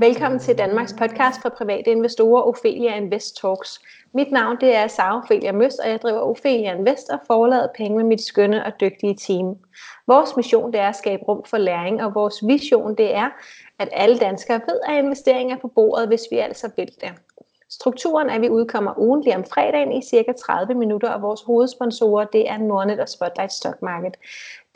Velkommen til Danmarks podcast for private investorer, Ophelia Invest Talks. Mit navn det er Sara Ophelia Møs, og jeg driver Ophelia Invest og forlader penge med mit skønne og dygtige team. Vores mission det er at skabe rum for læring, og vores vision det er, at alle danskere ved, at investeringer er på bordet, hvis vi altså vil det. Strukturen er, at vi udkommer ugentlig om fredagen i cirka 30 minutter, og vores hovedsponsorer det er Nordnet og Spotlight Stock Market.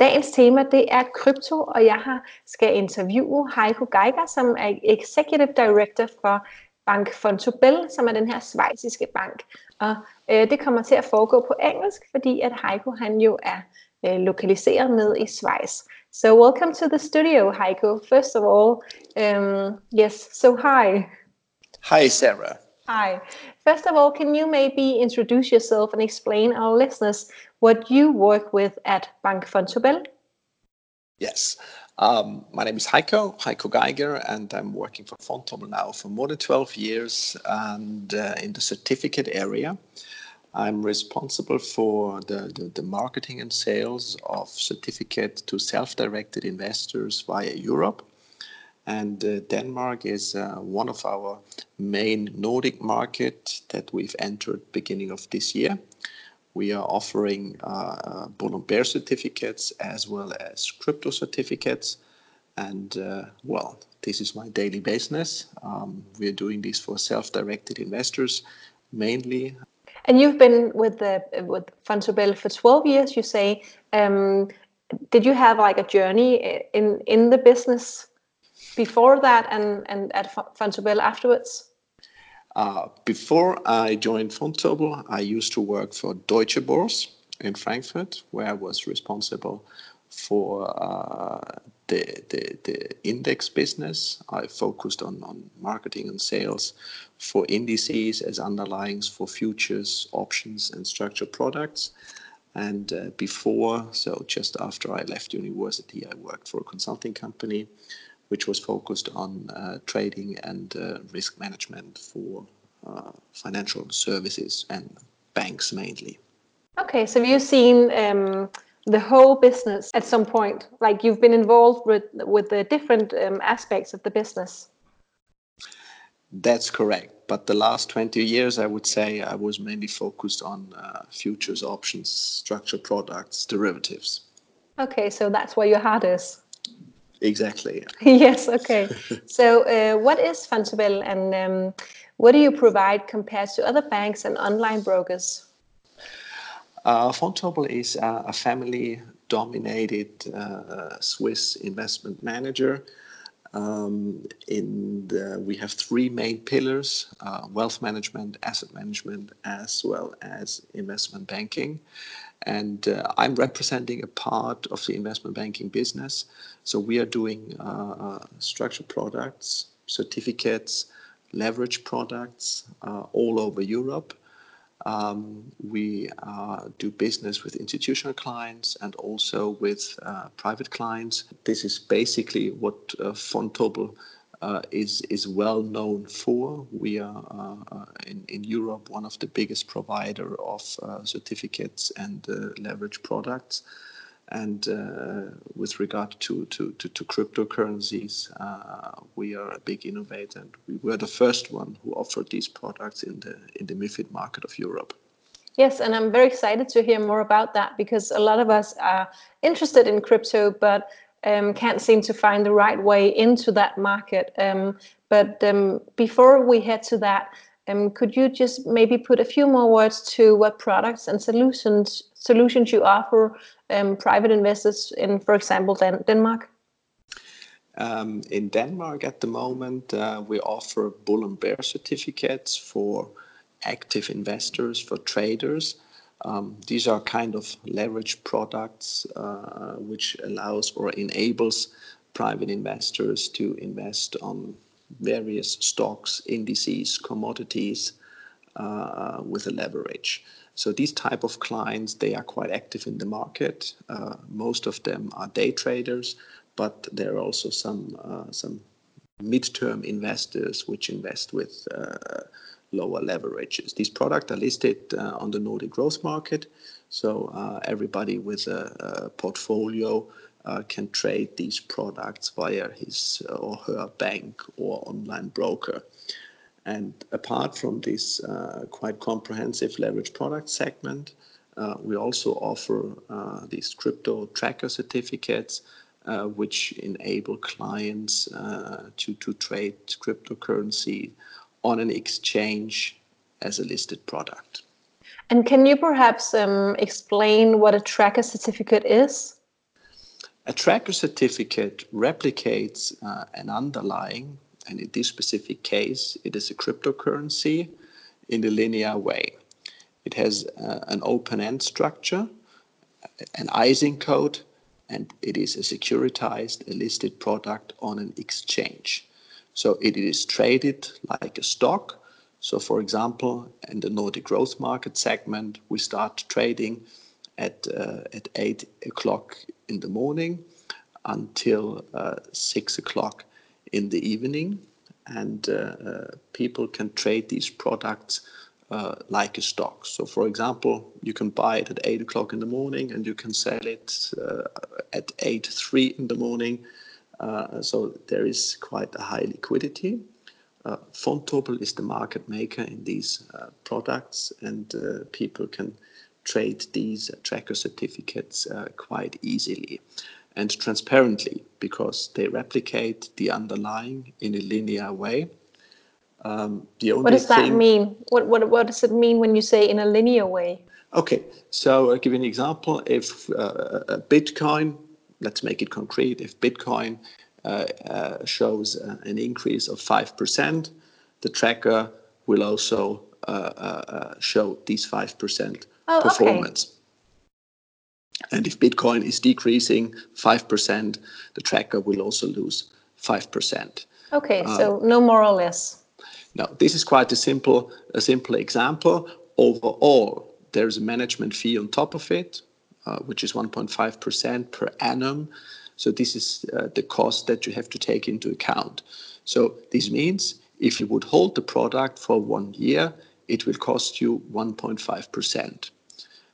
Dagens tema det er krypto, og jeg har skal interviewe Heiko Geiger, som er Executive Director for Bank Fontobel, som er den her svejsiske bank. Og øh, det kommer til at foregå på engelsk, fordi at Heiko han jo er øh, lokaliseret ned i Schweiz. So welcome to the studio, Heiko. First of all, um, yes, so hi. Hi, Sarah. Hi. First of all, can you maybe introduce yourself and explain our listeners what you work with at Bank Vontobel? Yes. Um, my name is Heiko, Heiko Geiger, and I'm working for Vontobel now for more than 12 years and uh, in the certificate area. I'm responsible for the, the, the, marketing and sales of certificate to self-directed investors via Europe. And uh, Denmark is uh, one of our main Nordic market that we've entered beginning of this year. We are offering uh, uh and bear certificates as well as crypto certificates. And uh, well, this is my daily business. Um, we are doing this for self-directed investors mainly. And you've been with the with Vontobel for 12 years, you say. Um, did you have like a journey in in the business before that and, and at Vontobel afterwards? Uh, before I joined Vontobel, I used to work for Deutsche Börse in Frankfurt, where I was responsible for uh, the, the, the index business. I focused on, on marketing and sales for indices as underlyings for futures, options, and structured products. And uh, before, so just after I left university, I worked for a consulting company which was focused on uh, trading and uh, risk management for uh, financial services and banks mainly. Okay, so have you've seen um, the whole business at some point, like you've been involved with with the different um, aspects of the business. That's correct. But the last 20 years, I would say I was mainly focused on uh, futures, options, structured products, derivatives. Okay, so that's where your heart is. Exactly. yes. Okay. so, uh, what is Vontobel, and um, what do you provide compared to other banks and online brokers? Uh, Vontobel is a, a family-dominated uh, Swiss investment manager. Um, in the, we have three main pillars: uh, wealth management, asset management, as well as investment banking and uh, I'm representing a part of the investment banking business. So we are doing uh, uh structured products, certificates, leverage products uh, all over Europe. Um, we uh, do business with institutional clients and also with uh, private clients. This is basically what uh, Vontobel uh, is is well known for. We are uh, uh, in in Europe one of the biggest provider of certificates and leverage products. And uh, with regard to, to, to, to cryptocurrencies, uh, we are a big innovator. And we were the first one who offered these products in the in the MIFID market of Europe. Yes, and I'm very excited to hear more about that because a lot of us are interested in crypto, but um, can't seem to find the right way into that market. Um, but um, before we head to that, um, could you just maybe put a few more words to what products and solutions solutions you offer um, private investors in, for example, Dan- Denmark? Um, in Denmark at the moment, uh, we offer bull and bear certificates for active investors, for traders. Um, these are kind of leverage products uh, which allows or enables private investors to invest on various stocks, indices, commodities uh, with a leverage. So these type of clients, they are quite active in the market. Uh, most of them are day traders, but there are also some uh, some midterm investors which invest with uh, lower leverages. These products are listed uh, on the Nordic growth market, so uh, everybody with a, a portfolio uh, can trade these products via his or her bank or online broker. And apart from this uh, quite comprehensive leverage product segment, uh, we also offer uh, these crypto tracker certificates, uh, which enable clients uh, to, to trade cryptocurrency on an exchange as a listed product. And can you perhaps um, explain what a tracker certificate is? A tracker certificate replicates uh, an underlying, and in this specific case, it is a cryptocurrency in a linear way. It has uh, an open end structure, an ISIN code, and it is a securitized, a listed product on an exchange. So it is traded like a stock. So, for example, in the Nordic growth market segment, we start trading at, uh, at 8 o'clock in the morning until uh, 6 o'clock in the evening. And uh, uh people can trade these products uh, like a stock. So, for example, you can buy it at 8 o'clock in the morning and you can sell it uh, at 8 3 in the morning. So, there is quite a high liquidity. Uh, is the market maker in these products, and people can trade these tracker certificates uh, quite easily and transparently because they replicate the underlying in a linear way. Um, the only what does that mean? What, what, what does it mean when you say in a linear way? Okay, so I'll give you an example. If uh, Bitcoin, let's make it concrete, if Bitcoin uh, uh, shows uh, an increase of 5%, the tracker will also uh, uh, show these 5% oh, performance. Okay. And if Bitcoin is decreasing 5%, the tracker will also lose 5%. Okay, so no more or less. Now, this is quite a simple, a simple example. Overall, there's a management fee on top of it, uh, which is 1.5% per annum. So this is uh, the cost that you have to take into account. So this means if you would hold the product for one year, it will cost you 1.5%.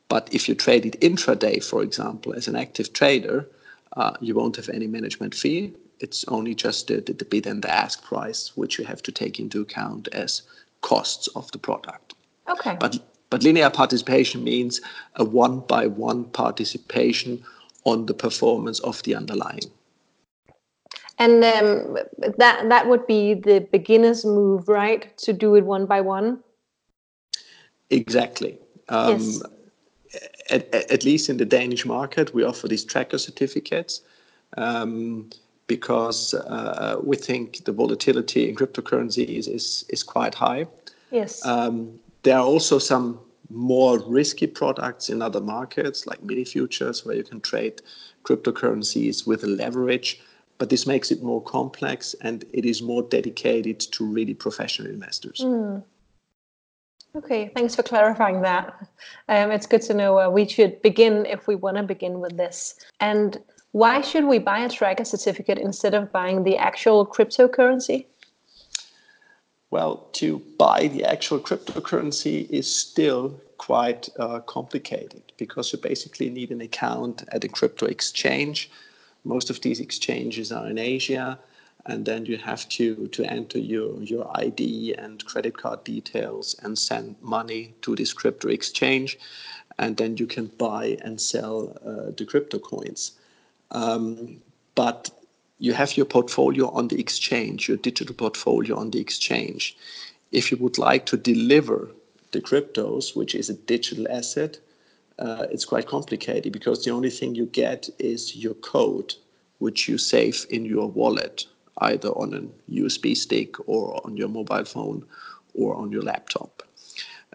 But if you trade it intraday, for example, as an active trader, uh, you won't have any management fee. It's only just the, the, the bid and the ask price, which you have to take into account as costs of the product. Okay. But but linear participation means a one by one participation on the performance of the underlying. And um, that that would be the beginner's move, right? To do it one by one. Exactly. Um, yes. At, at, least in the Danish market, we offer these tracker certificates um, because uh, we think the volatility in cryptocurrency is, is, is quite high. Yes. Um, there are also some more risky products in other markets, like mini futures, where you can trade cryptocurrencies with a leverage. But this makes it more complex and it is more dedicated to really professional investors. Mm. Okay, thanks for clarifying that. Um, it's good to know uh, we should begin if we want to begin with this. And why should we buy a tracker certificate instead of buying the actual cryptocurrency? Well, to buy the actual cryptocurrency is still quite uh, complicated because you basically need an account at a crypto exchange. Most of these exchanges are in Asia and then you have to to enter your your ID and credit card details and send money to this crypto exchange, and then you can buy and sell uh, the crypto coins. Um, but you have your portfolio on the exchange, your digital portfolio on the exchange. If you would like to deliver the cryptos, which is a digital asset, uh, it's quite complicated because the only thing you get is your code, which you save in your wallet either on a USB stick or on your mobile phone or on your laptop.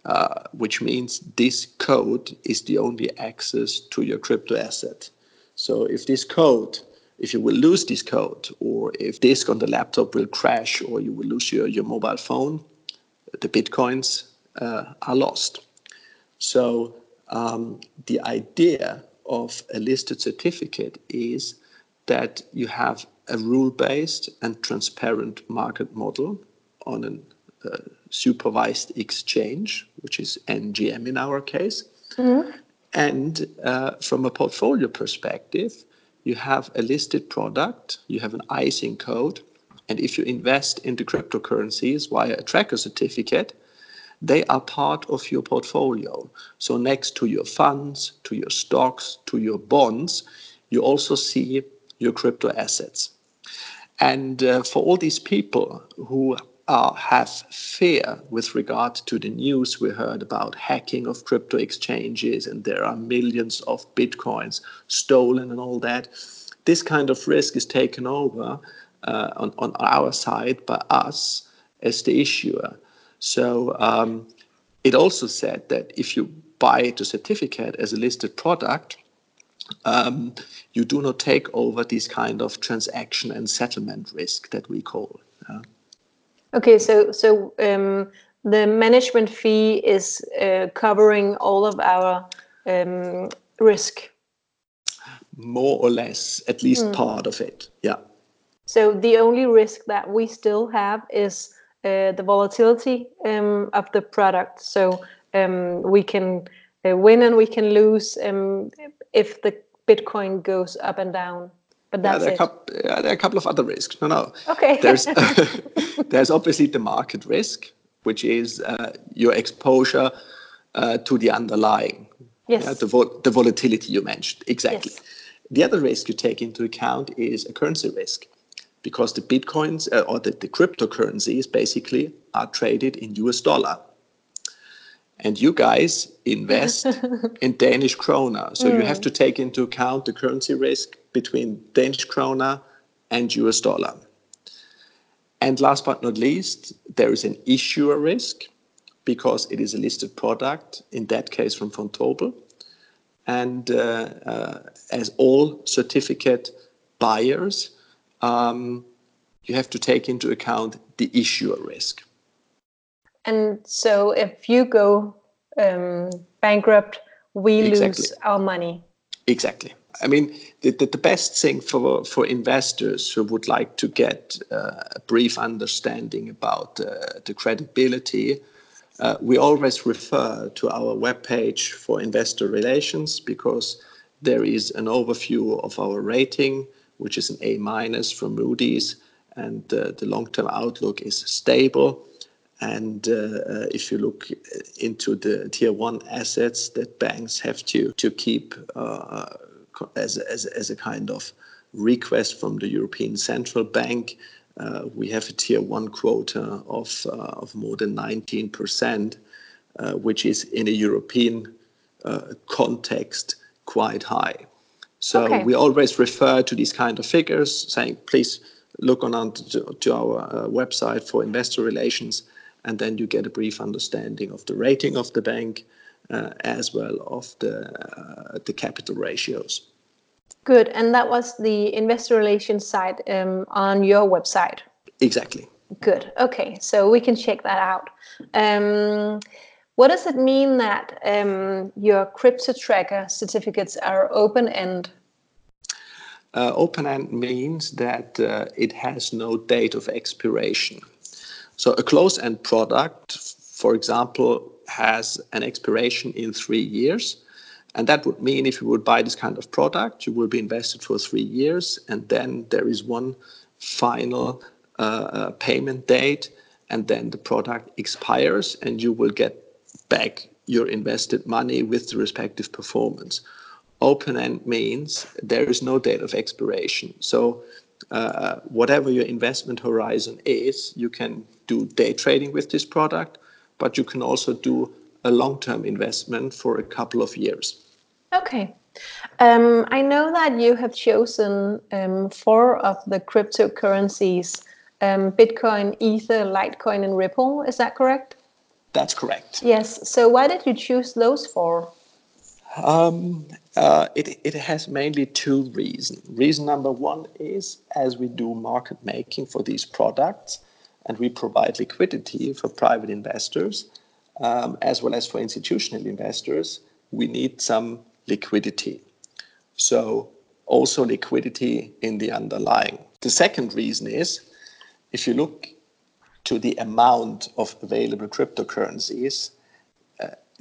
Uh, which means this code is the only access to your crypto asset. So if this code, if you will lose this code, or if disk on the laptop will crash, or you will lose your, your mobile phone, the bitcoins uh, are lost. So um, the idea of a listed certificate is that you have a rule-based and transparent market model on a uh, supervised exchange, which is NGM in our case. Mm-hmm. And uh, from a portfolio perspective, you have a listed product, you have an ISIN code, and if you invest into cryptocurrencies via a tracker certificate, they are part of your portfolio. So next to your funds, to your stocks, to your bonds, you also see your crypto assets. And uh, for all these people who uh, have fear with regard to the news we heard about hacking of crypto exchanges and there are millions of bitcoins stolen and all that, this kind of risk is taken over uh, on, on our side by us as the issuer. So um, it also said that if you buy the certificate as a listed product, um, you do not take over this kind of transaction and settlement risk that we call. Uh, okay, so so um, the management fee is uh, covering all of our um, risk. More or less, at least mm. part of it. Yeah. So the only risk that we still have is uh, the volatility um, of the product. So um, we can uh, win and we can lose um, if the Bitcoin goes up and down. But that's yeah, there, it. Couple, yeah, there are a couple of other risks. No, no. Okay. There's there's obviously the market risk, which is uh, your exposure uh, to the underlying. Yes. Yeah, the, vol- the volatility you mentioned. Exactly. Yes. The other risk you take into account is a currency risk because the bitcoins uh, or the, the cryptocurrencies basically are traded in US dollar and you guys invest in Danish krona. So mm. you have to take into account the currency risk between Danish krona and US dollar. And last but not least, there is an issuer risk because it is a listed product, in that case from Vontobel. And uh, uh, as all certificate buyers, um, you have to take into account the issuer risk. And so if you go um, bankrupt, we exactly. lose our money. Exactly. I mean, the, the, the, best thing for, for investors who would like to get uh, a brief understanding about uh, the credibility, uh, we always refer to our webpage for investor relations because there is an overview of our rating, which is an A minus from Moody's, and uh, the long term outlook is stable. And uh, uh, if you look into the tier one assets that banks have to, to keep uh, as, as, as a kind of request from the European Central Bank, uh, we have a tier one quota of, uh, of more than 19%, uh, which is in a European context quite high. So okay. we always refer to these kind of figures, saying, please look on to, to our website for investor relations and then you get a brief understanding of the rating of the bank uh, as well of the uh, the capital ratios. Good, and that was the investor relations side um, on your website. Exactly. Good. Okay, so we can check that out. Um, what does it mean that um, your crypto tracker certificates are open end? Uh, open end means that uh, it has no date of expiration. So a closed-end product, for example, has an expiration in three years. And that would mean if you would buy this kind of product, you will be invested for three years, and then there is one final uh, uh payment date, and then the product expires, and you will get back your invested money with the respective performance. Open end means there is no date of expiration. So uh, whatever your investment horizon is, you can do day trading with this product, but you can also do a long term investment for a couple of years. Okay. Um, I know that you have chosen um, four of the cryptocurrencies um, Bitcoin, Ether, Litecoin, and Ripple. Is that correct? That's correct. Yes. So, why did you choose those four? Um, uh, it, it has mainly two reasons. Reason number one is as we do market making for these products and we provide liquidity for private investors um, as well as for institutional investors, we need some liquidity. So, also liquidity in the underlying. The second reason is if you look to the amount of available cryptocurrencies,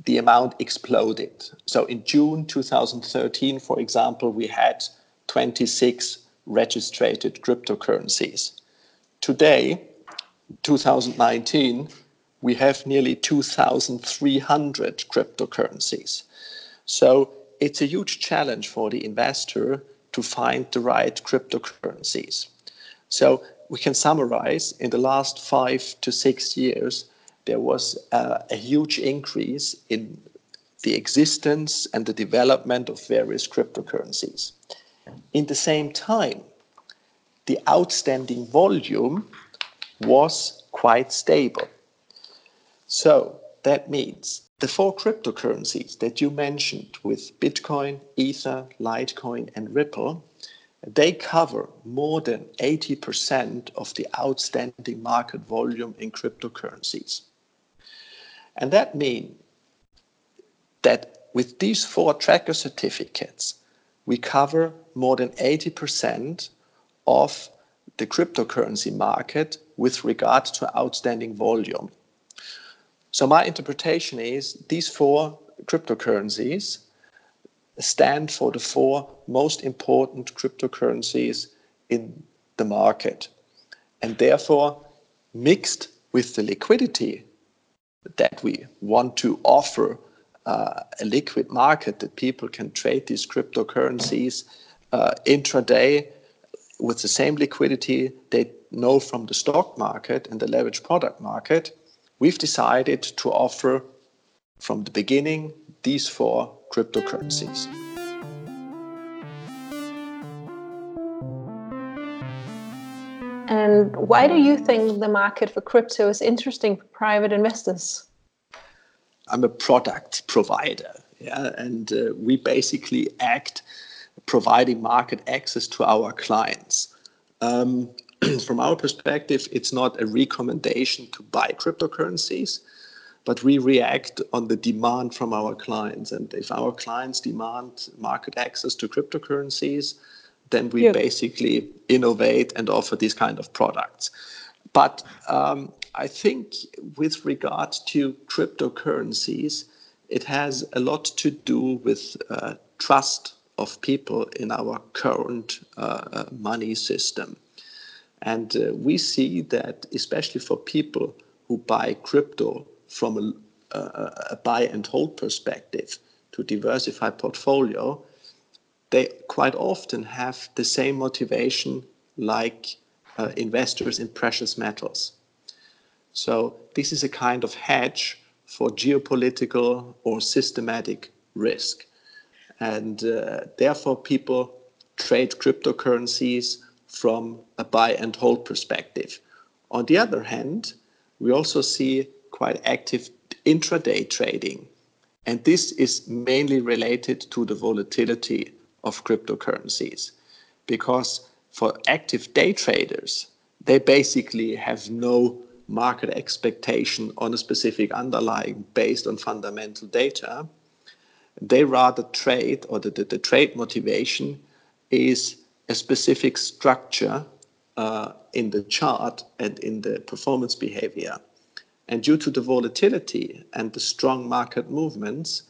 the amount exploded. So in June 2013, for example, we had 26 registered cryptocurrencies. Today, 2019, we have nearly 2,300 cryptocurrencies. So it's a huge challenge for the investor to find the right cryptocurrencies. So we can summarize in the last five to six years, there was uh, a huge increase in the existence and the development of various cryptocurrencies. In the same time, the outstanding volume was quite stable. So that means the four cryptocurrencies that you mentioned with Bitcoin, Ether, Litecoin, and Ripple, they cover more than 80% of the outstanding market volume in cryptocurrencies. And that means that with these four tracker certificates, we cover more than 80% of the cryptocurrency market with regard to outstanding volume. So my interpretation is these four cryptocurrencies stand for the four most important cryptocurrencies in the market. And therefore, mixed with the liquidity that we want to offer uh, a liquid market that people can trade these cryptocurrencies uh, intraday with the same liquidity they know from the stock market and the leverage product market, we've decided to offer from the beginning these four cryptocurrencies. And why do you think the market for crypto is interesting for private investors? I'm a product provider, yeah, and uh, we basically act providing market access to our clients. Um, from our perspective, it's not a recommendation to buy cryptocurrencies, but we react on the demand from our clients. And if our clients demand market access to cryptocurrencies, then we basically innovate and offer these kind of products. But um, I think with regard to cryptocurrencies, it has a lot to do with uh, trust of people in our current uh, uh money system. And uh, we see that, especially for people who buy crypto from a, a, a buy and hold perspective to diversify portfolio, they quite often have the same motivation like uh, investors in precious metals. So this is a kind of hedge for geopolitical or systematic risk. And uh, therefore, people trade cryptocurrencies from a buy and hold perspective. On the other hand, we also see quite active intraday trading. And this is mainly related to the volatility of cryptocurrencies. Because for active day traders, they basically have no market expectation on a specific underlying based on fundamental data. They rather trade, or the, the, the trade motivation is a specific structure uh, in the chart and in the performance behavior. And due to the volatility and the strong market movements,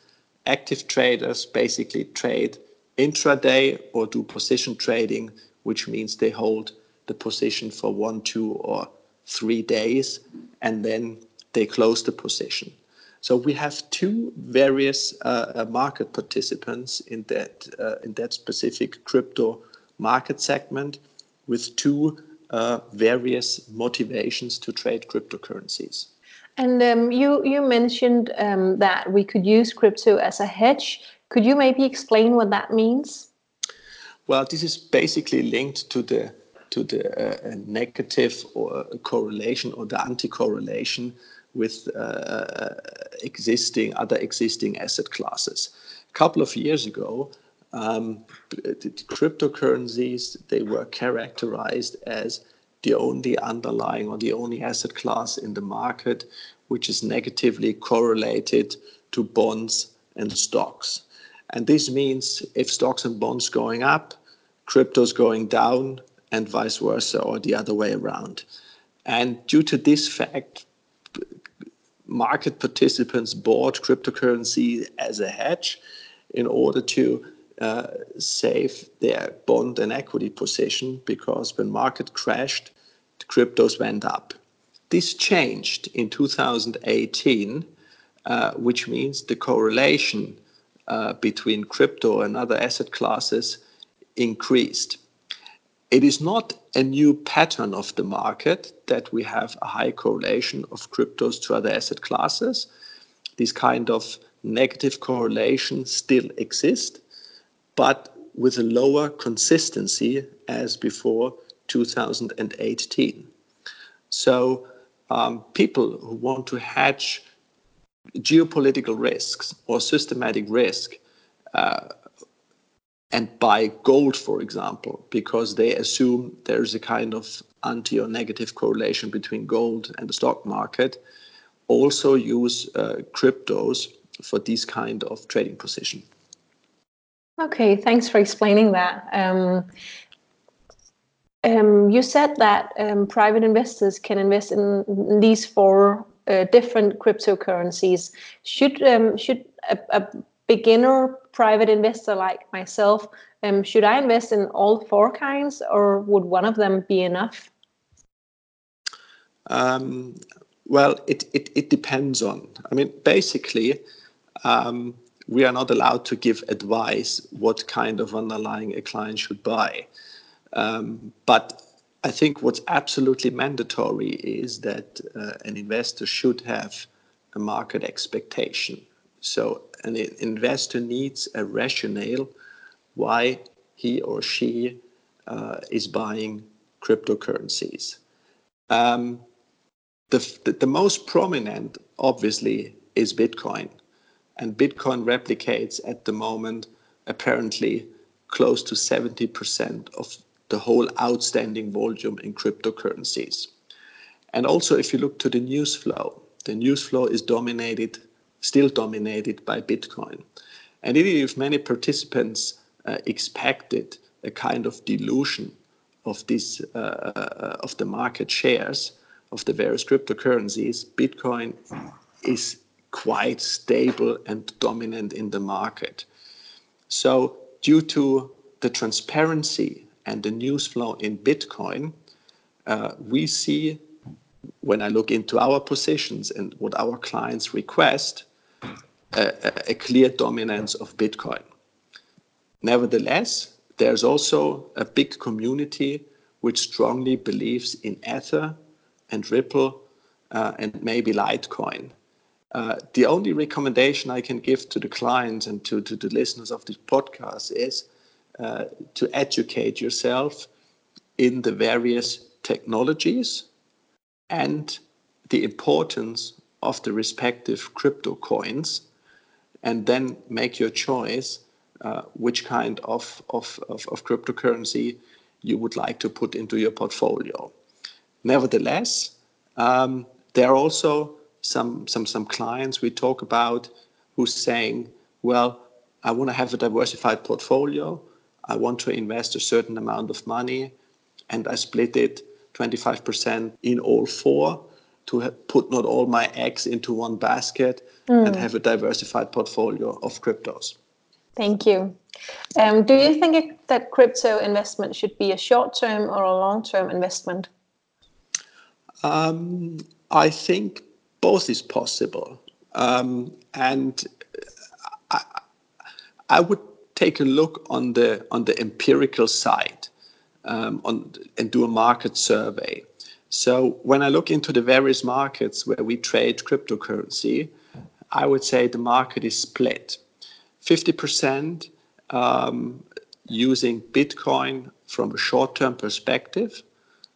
active traders basically trade intraday or do position trading, which means they hold the position for one, two, or three days, and then they close the position. So we have two various uh, uh market participants in that uh, in that specific crypto market segment with two uh, various motivations to trade cryptocurrencies. And um, you you mentioned um, that we could use crypto as a hedge. Could you maybe explain what that means? Well, this is basically linked to the to the uh, negative or correlation or the anti-correlation with uh, existing other existing asset classes. A couple of years ago, um, the cryptocurrencies they were characterized as the only underlying or the only asset class in the market which is negatively correlated to bonds and stocks. And this means if stocks and bonds going up, crypto's going down, and vice versa, or the other way around. And due to this fact, market participants bought cryptocurrency as a hedge in order to uh, save their bond and equity position because when market crashed, the cryptos went up. This changed in 2018, uh, which means the correlation uh, between crypto and other asset classes increased. It is not a new pattern of the market that we have a high correlation of cryptos to other asset classes. These kind of negative correlation still exist, but with a lower consistency as before 2018. So um, people who want to hedge geopolitical risks or systematic risk uh, and buy gold, for example, because they assume there's a kind of anti or negative correlation between gold and the stock market, also use uh, cryptos for these kind of trading position. Okay, thanks for explaining that. Um, um, you said that um, private investors can invest in these four uh, different cryptocurrencies. Should um, should a, a, beginner private investor like myself um, should I invest in all four kinds, or would one of them be enough? Um, well, it, it, it depends on. I mean, basically, um, we are not allowed to give advice what kind of underlying a client should buy. Um, but I think what's absolutely mandatory is that uh, an investor should have a market expectation. So an investor needs a rationale why he or she uh, is buying cryptocurrencies. Um, the, the, the most prominent, obviously, is Bitcoin and Bitcoin replicates at the moment apparently close to 70% of the whole outstanding volume in cryptocurrencies. And also, if you look to the news flow, the news flow is dominated, still dominated by Bitcoin. And even if many participants uh, expected a kind of dilution of this uh, uh, of the market shares of the various cryptocurrencies, Bitcoin is quite stable and dominant in the market. So, due to the transparency and the news flow in Bitcoin, uh, we see when I look into our positions and what our clients request, a, clear dominance of Bitcoin. Nevertheless, there's also a big community which strongly believes in Ether and Ripple uh, and maybe Litecoin. Uh, the only recommendation I can give to the clients and to, to the listeners of this podcast is uh, to educate yourself in the various technologies and the importance of the respective crypto coins, and then make your choice uh, which kind of, of, of, of cryptocurrency you would like to put into your portfolio. Nevertheless, um, there are also some some some clients we talk about who's saying, well, I want to have a diversified portfolio. I want to invest a certain amount of money, and I split it 25% in all four to put not all my eggs into one basket mm. and have a diversified portfolio of cryptos. Thank you. Um, do you think it, that crypto investment should be a short term or a long term investment? Um, I think both is possible. Um, and I, I, would take a look on the on the empirical side um, on and do a market survey. So when I look into the various markets where we trade cryptocurrency, I would say the market is split. 50% um, using Bitcoin from a short-term perspective.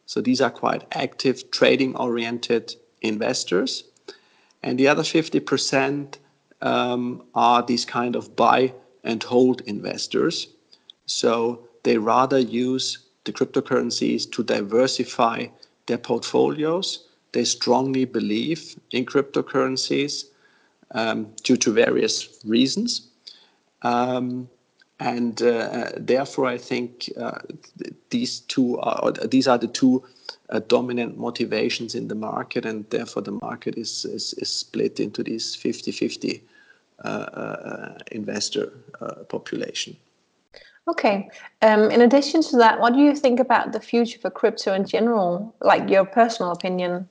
So these are quite active trading-oriented investors and the other 50% um, are these kind of buy and hold investors. So they rather use the cryptocurrencies to diversify their portfolios. They strongly believe in cryptocurrencies um, due to various reasons. Um, and uh, therefore, I think uh, these two are these are the two uh, dominant motivations in the market, and therefore the market is, is, is split into this 50 50 uh, uh, investor uh, population. Okay. Um, in addition to that, what do you think about the future for crypto in general? Like your personal opinion?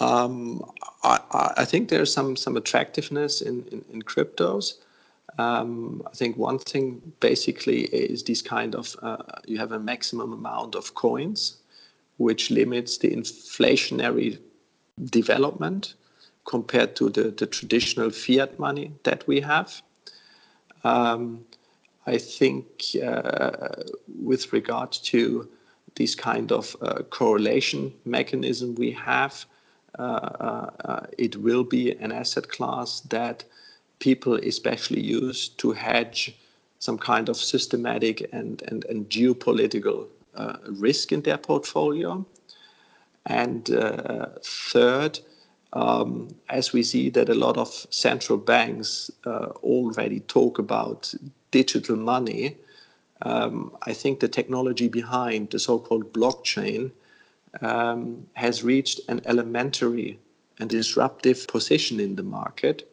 Um, I, I, think there's some some attractiveness in, in, in cryptos. Um, I think one thing basically is this kind of uh, you have a maximum amount of coins, which limits the inflationary development compared to the, the traditional fiat money that we have. Um, I think uh, with regard to this kind of uh, correlation mechanism we have, uh, uh, uh, it will be an asset class that people especially use to hedge some kind of systematic and, and, and geopolitical risk in their portfolio. And third, um, as we see that a lot of central banks uh, already talk about digital money, um, I think the technology behind the so called blockchain um, has reached an elementary and disruptive position in the market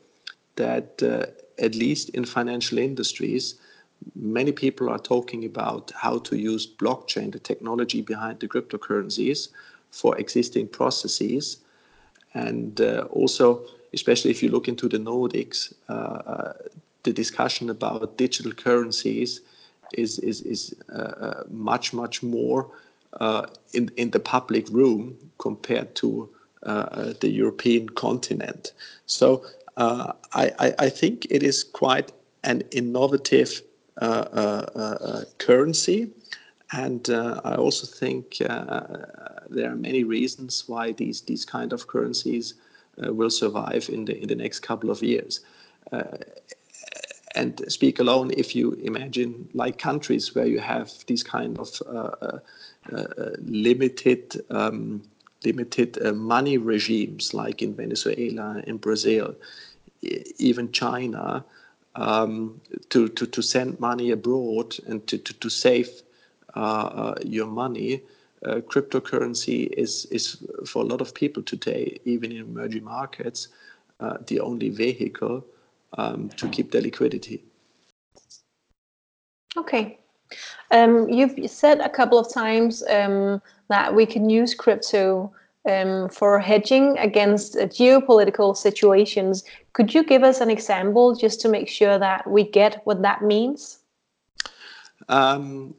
that, uh, at least in financial industries, many people are talking about how to use blockchain, the technology behind the cryptocurrencies, for existing processes. And uh, also, especially if you look into the Nordics, uh, uh the discussion about digital currencies is, is, is uh, much, much more uh, in, in the public room compared to uh, the European continent. So uh, I, I, think it is quite an innovative currency. And I also think there are many reasons why these, these kind of currencies will survive in the, in the next couple of years. And speak alone if you imagine like countries where you have these kind of uh, uh, limited um, limited uh, money regimes like in Venezuela, in Brazil, even China, um, to, to, to send money abroad and to, to, to save uh, uh, your money, uh, cryptocurrency is, is for a lot of people today, even in emerging markets, the only vehicle um, to keep their liquidity. Okay. Um, you've said a couple of times um, that we can use crypto um, for hedging against uh, geopolitical situations. Could you give us an example just to make sure that we get what that means? Um,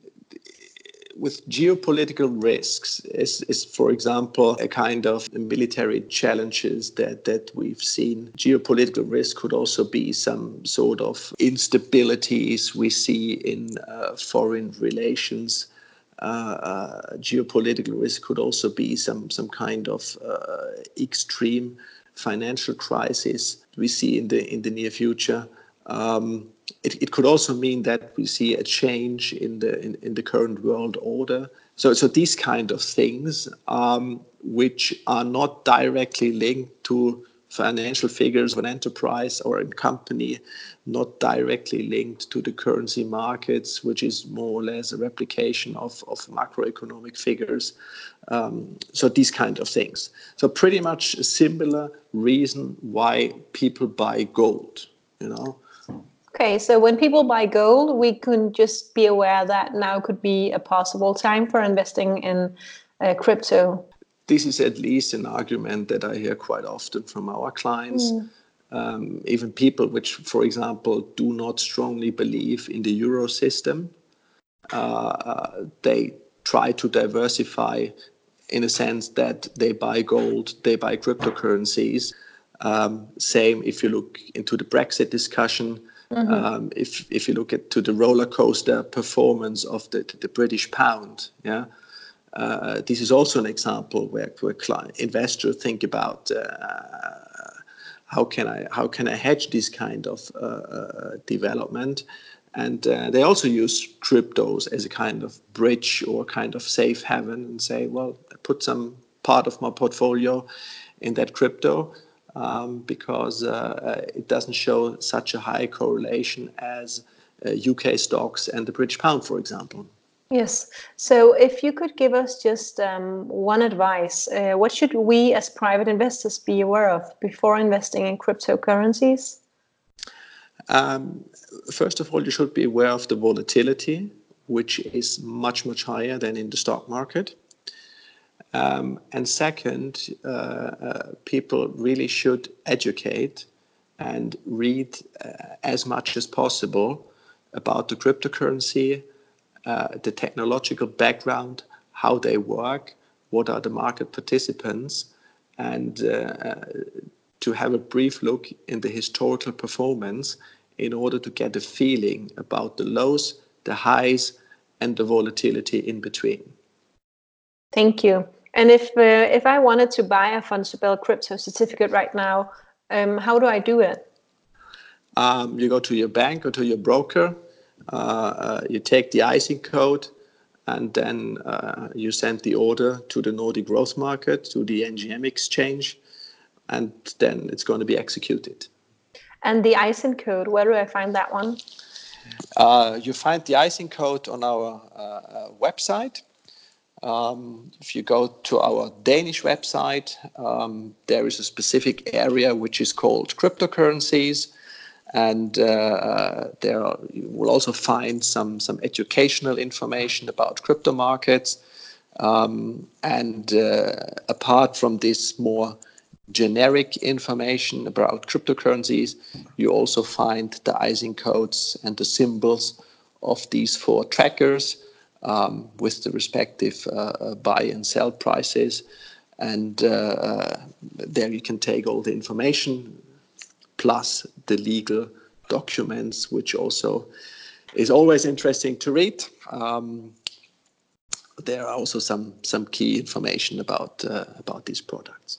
with geopolitical risks is, is, for example, a kind of military challenges that, that we've seen. Geopolitical risk could also be some sort of instabilities we see in uh, foreign relations. Uh, uh, geopolitical risk could also be some, some kind of uh, extreme financial crisis we see in the in the near future. Um, it, it could also mean that we see a change in the in, in the current world order. So, so these kind of things, um, which are not directly linked to financial figures of an enterprise or a company, not directly linked to the currency markets, which is more or less a replication of, of macroeconomic figures. Um, so these kind of things. So pretty much a similar reason why people buy gold, you know. Okay, so when people buy gold, we can just be aware that now could be a possible time for investing in uh, crypto. This is at least an argument that I hear quite often from our clients. Mm. Um, even people which, for example, do not strongly believe in the euro system, uh, uh, they try to diversify in a sense that they buy gold, they buy cryptocurrencies. Um, same if you look into the Brexit discussion Mm-hmm. Um, if if you look at to the roller coaster performance of the the British pound, yeah, uh, this is also an example where where client, investors think about uh, how can I how can I hedge this kind of uh, uh development, and uh, they also use cryptos as a kind of bridge or kind of safe haven, and say, well, I put some part of my portfolio in that crypto um, because uh, uh, it doesn't show such a high correlation as UK uh, stocks and the British pound, for example. Yes. So, if you could give us just um, one advice, uh, what should we as private investors be aware of before investing in cryptocurrencies? Um, first of all, you should be aware of the volatility, which is much, much higher than in the stock market. Um, and second, uh, uh, people really should educate and read uh, as much as possible about the cryptocurrency, uh, the technological background, how they work, what are the market participants, and uh, uh, to have a brief look in the historical performance in order to get a feeling about the lows, the highs, and the volatility in between. Thank you. And if uh, if I wanted to buy a Vontobel crypto certificate right now, um, how do I do it? Um, you go to your bank or to your broker. Uh, uh, you take the ISIN code, and then uh, you send the order to the Nordic Growth Market, to the NGM exchange, and then it's going to be executed. And the ISIN code, where do I find that one? Uh, you find the ISIN code on our uh, website. Um, if you go to our Danish website, um, there is a specific area which is called cryptocurrencies and uh, there are, you will also find some some educational information about crypto markets. Um, and uh, apart from this more generic information about cryptocurrencies, you also find the ISIN codes and the symbols of these four trackers um, with the respective uh, uh buy and sell prices. And uh, uh, there you can take all the information plus the legal documents, which also is always interesting to read. Um, there are also some some key information about uh, about these products.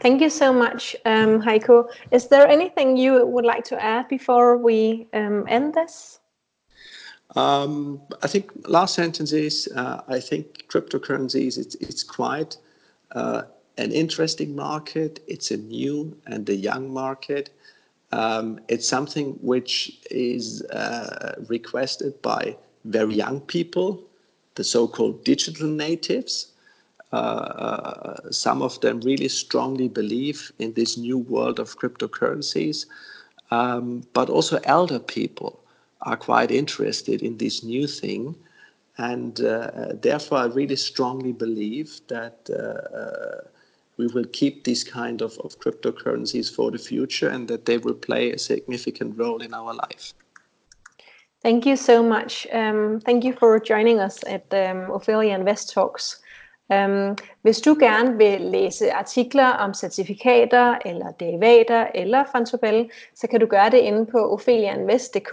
Thank you so much, um, Heiko. Is there anything you would like to add before we um, end this? Um, I think last sentence is uh, I think cryptocurrencies it's, it's quite uh, an interesting market. It's a new and a young market. Um, it's something which is uh, requested by very young people, the so-called digital natives. Uh, uh, some of them really strongly believe in this new world of cryptocurrencies, um, but also elder people are quite interested in this new thing. And uh, therefore, I really strongly believe that uh, uh, we will keep these kind of, of cryptocurrencies for the future and that they will play a significant role in our life. Thank you so much. Um, thank you for joining us at um, Ophelia Invest Talks. Um, hvis du gerne vil læse artikler om certifikater eller derivater eller Vontobel, så kan du gøre det inde på opheliainvest.dk,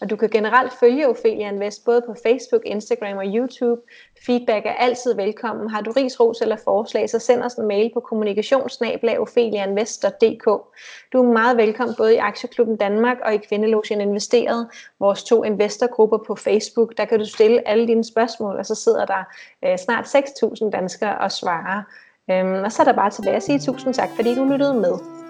og du kan generelt følge Ophelia Invest både på Facebook, Instagram og YouTube. Feedback er altid velkommen. Har du ris, ros eller forslag, så send os en mail på kommunikationsnabelagopheliainvest.dk. Du er meget velkommen både i Aktieklubben Danmark og i Kvindelogien Investeret, vores to investorgrupper på Facebook. Der kan du stille alle dine spørgsmål, og så sidder der øh, snart 6.000 danskere og svarer. Øhm, og så er der bare tilbage at sige tusind tak, fordi du lyttede med.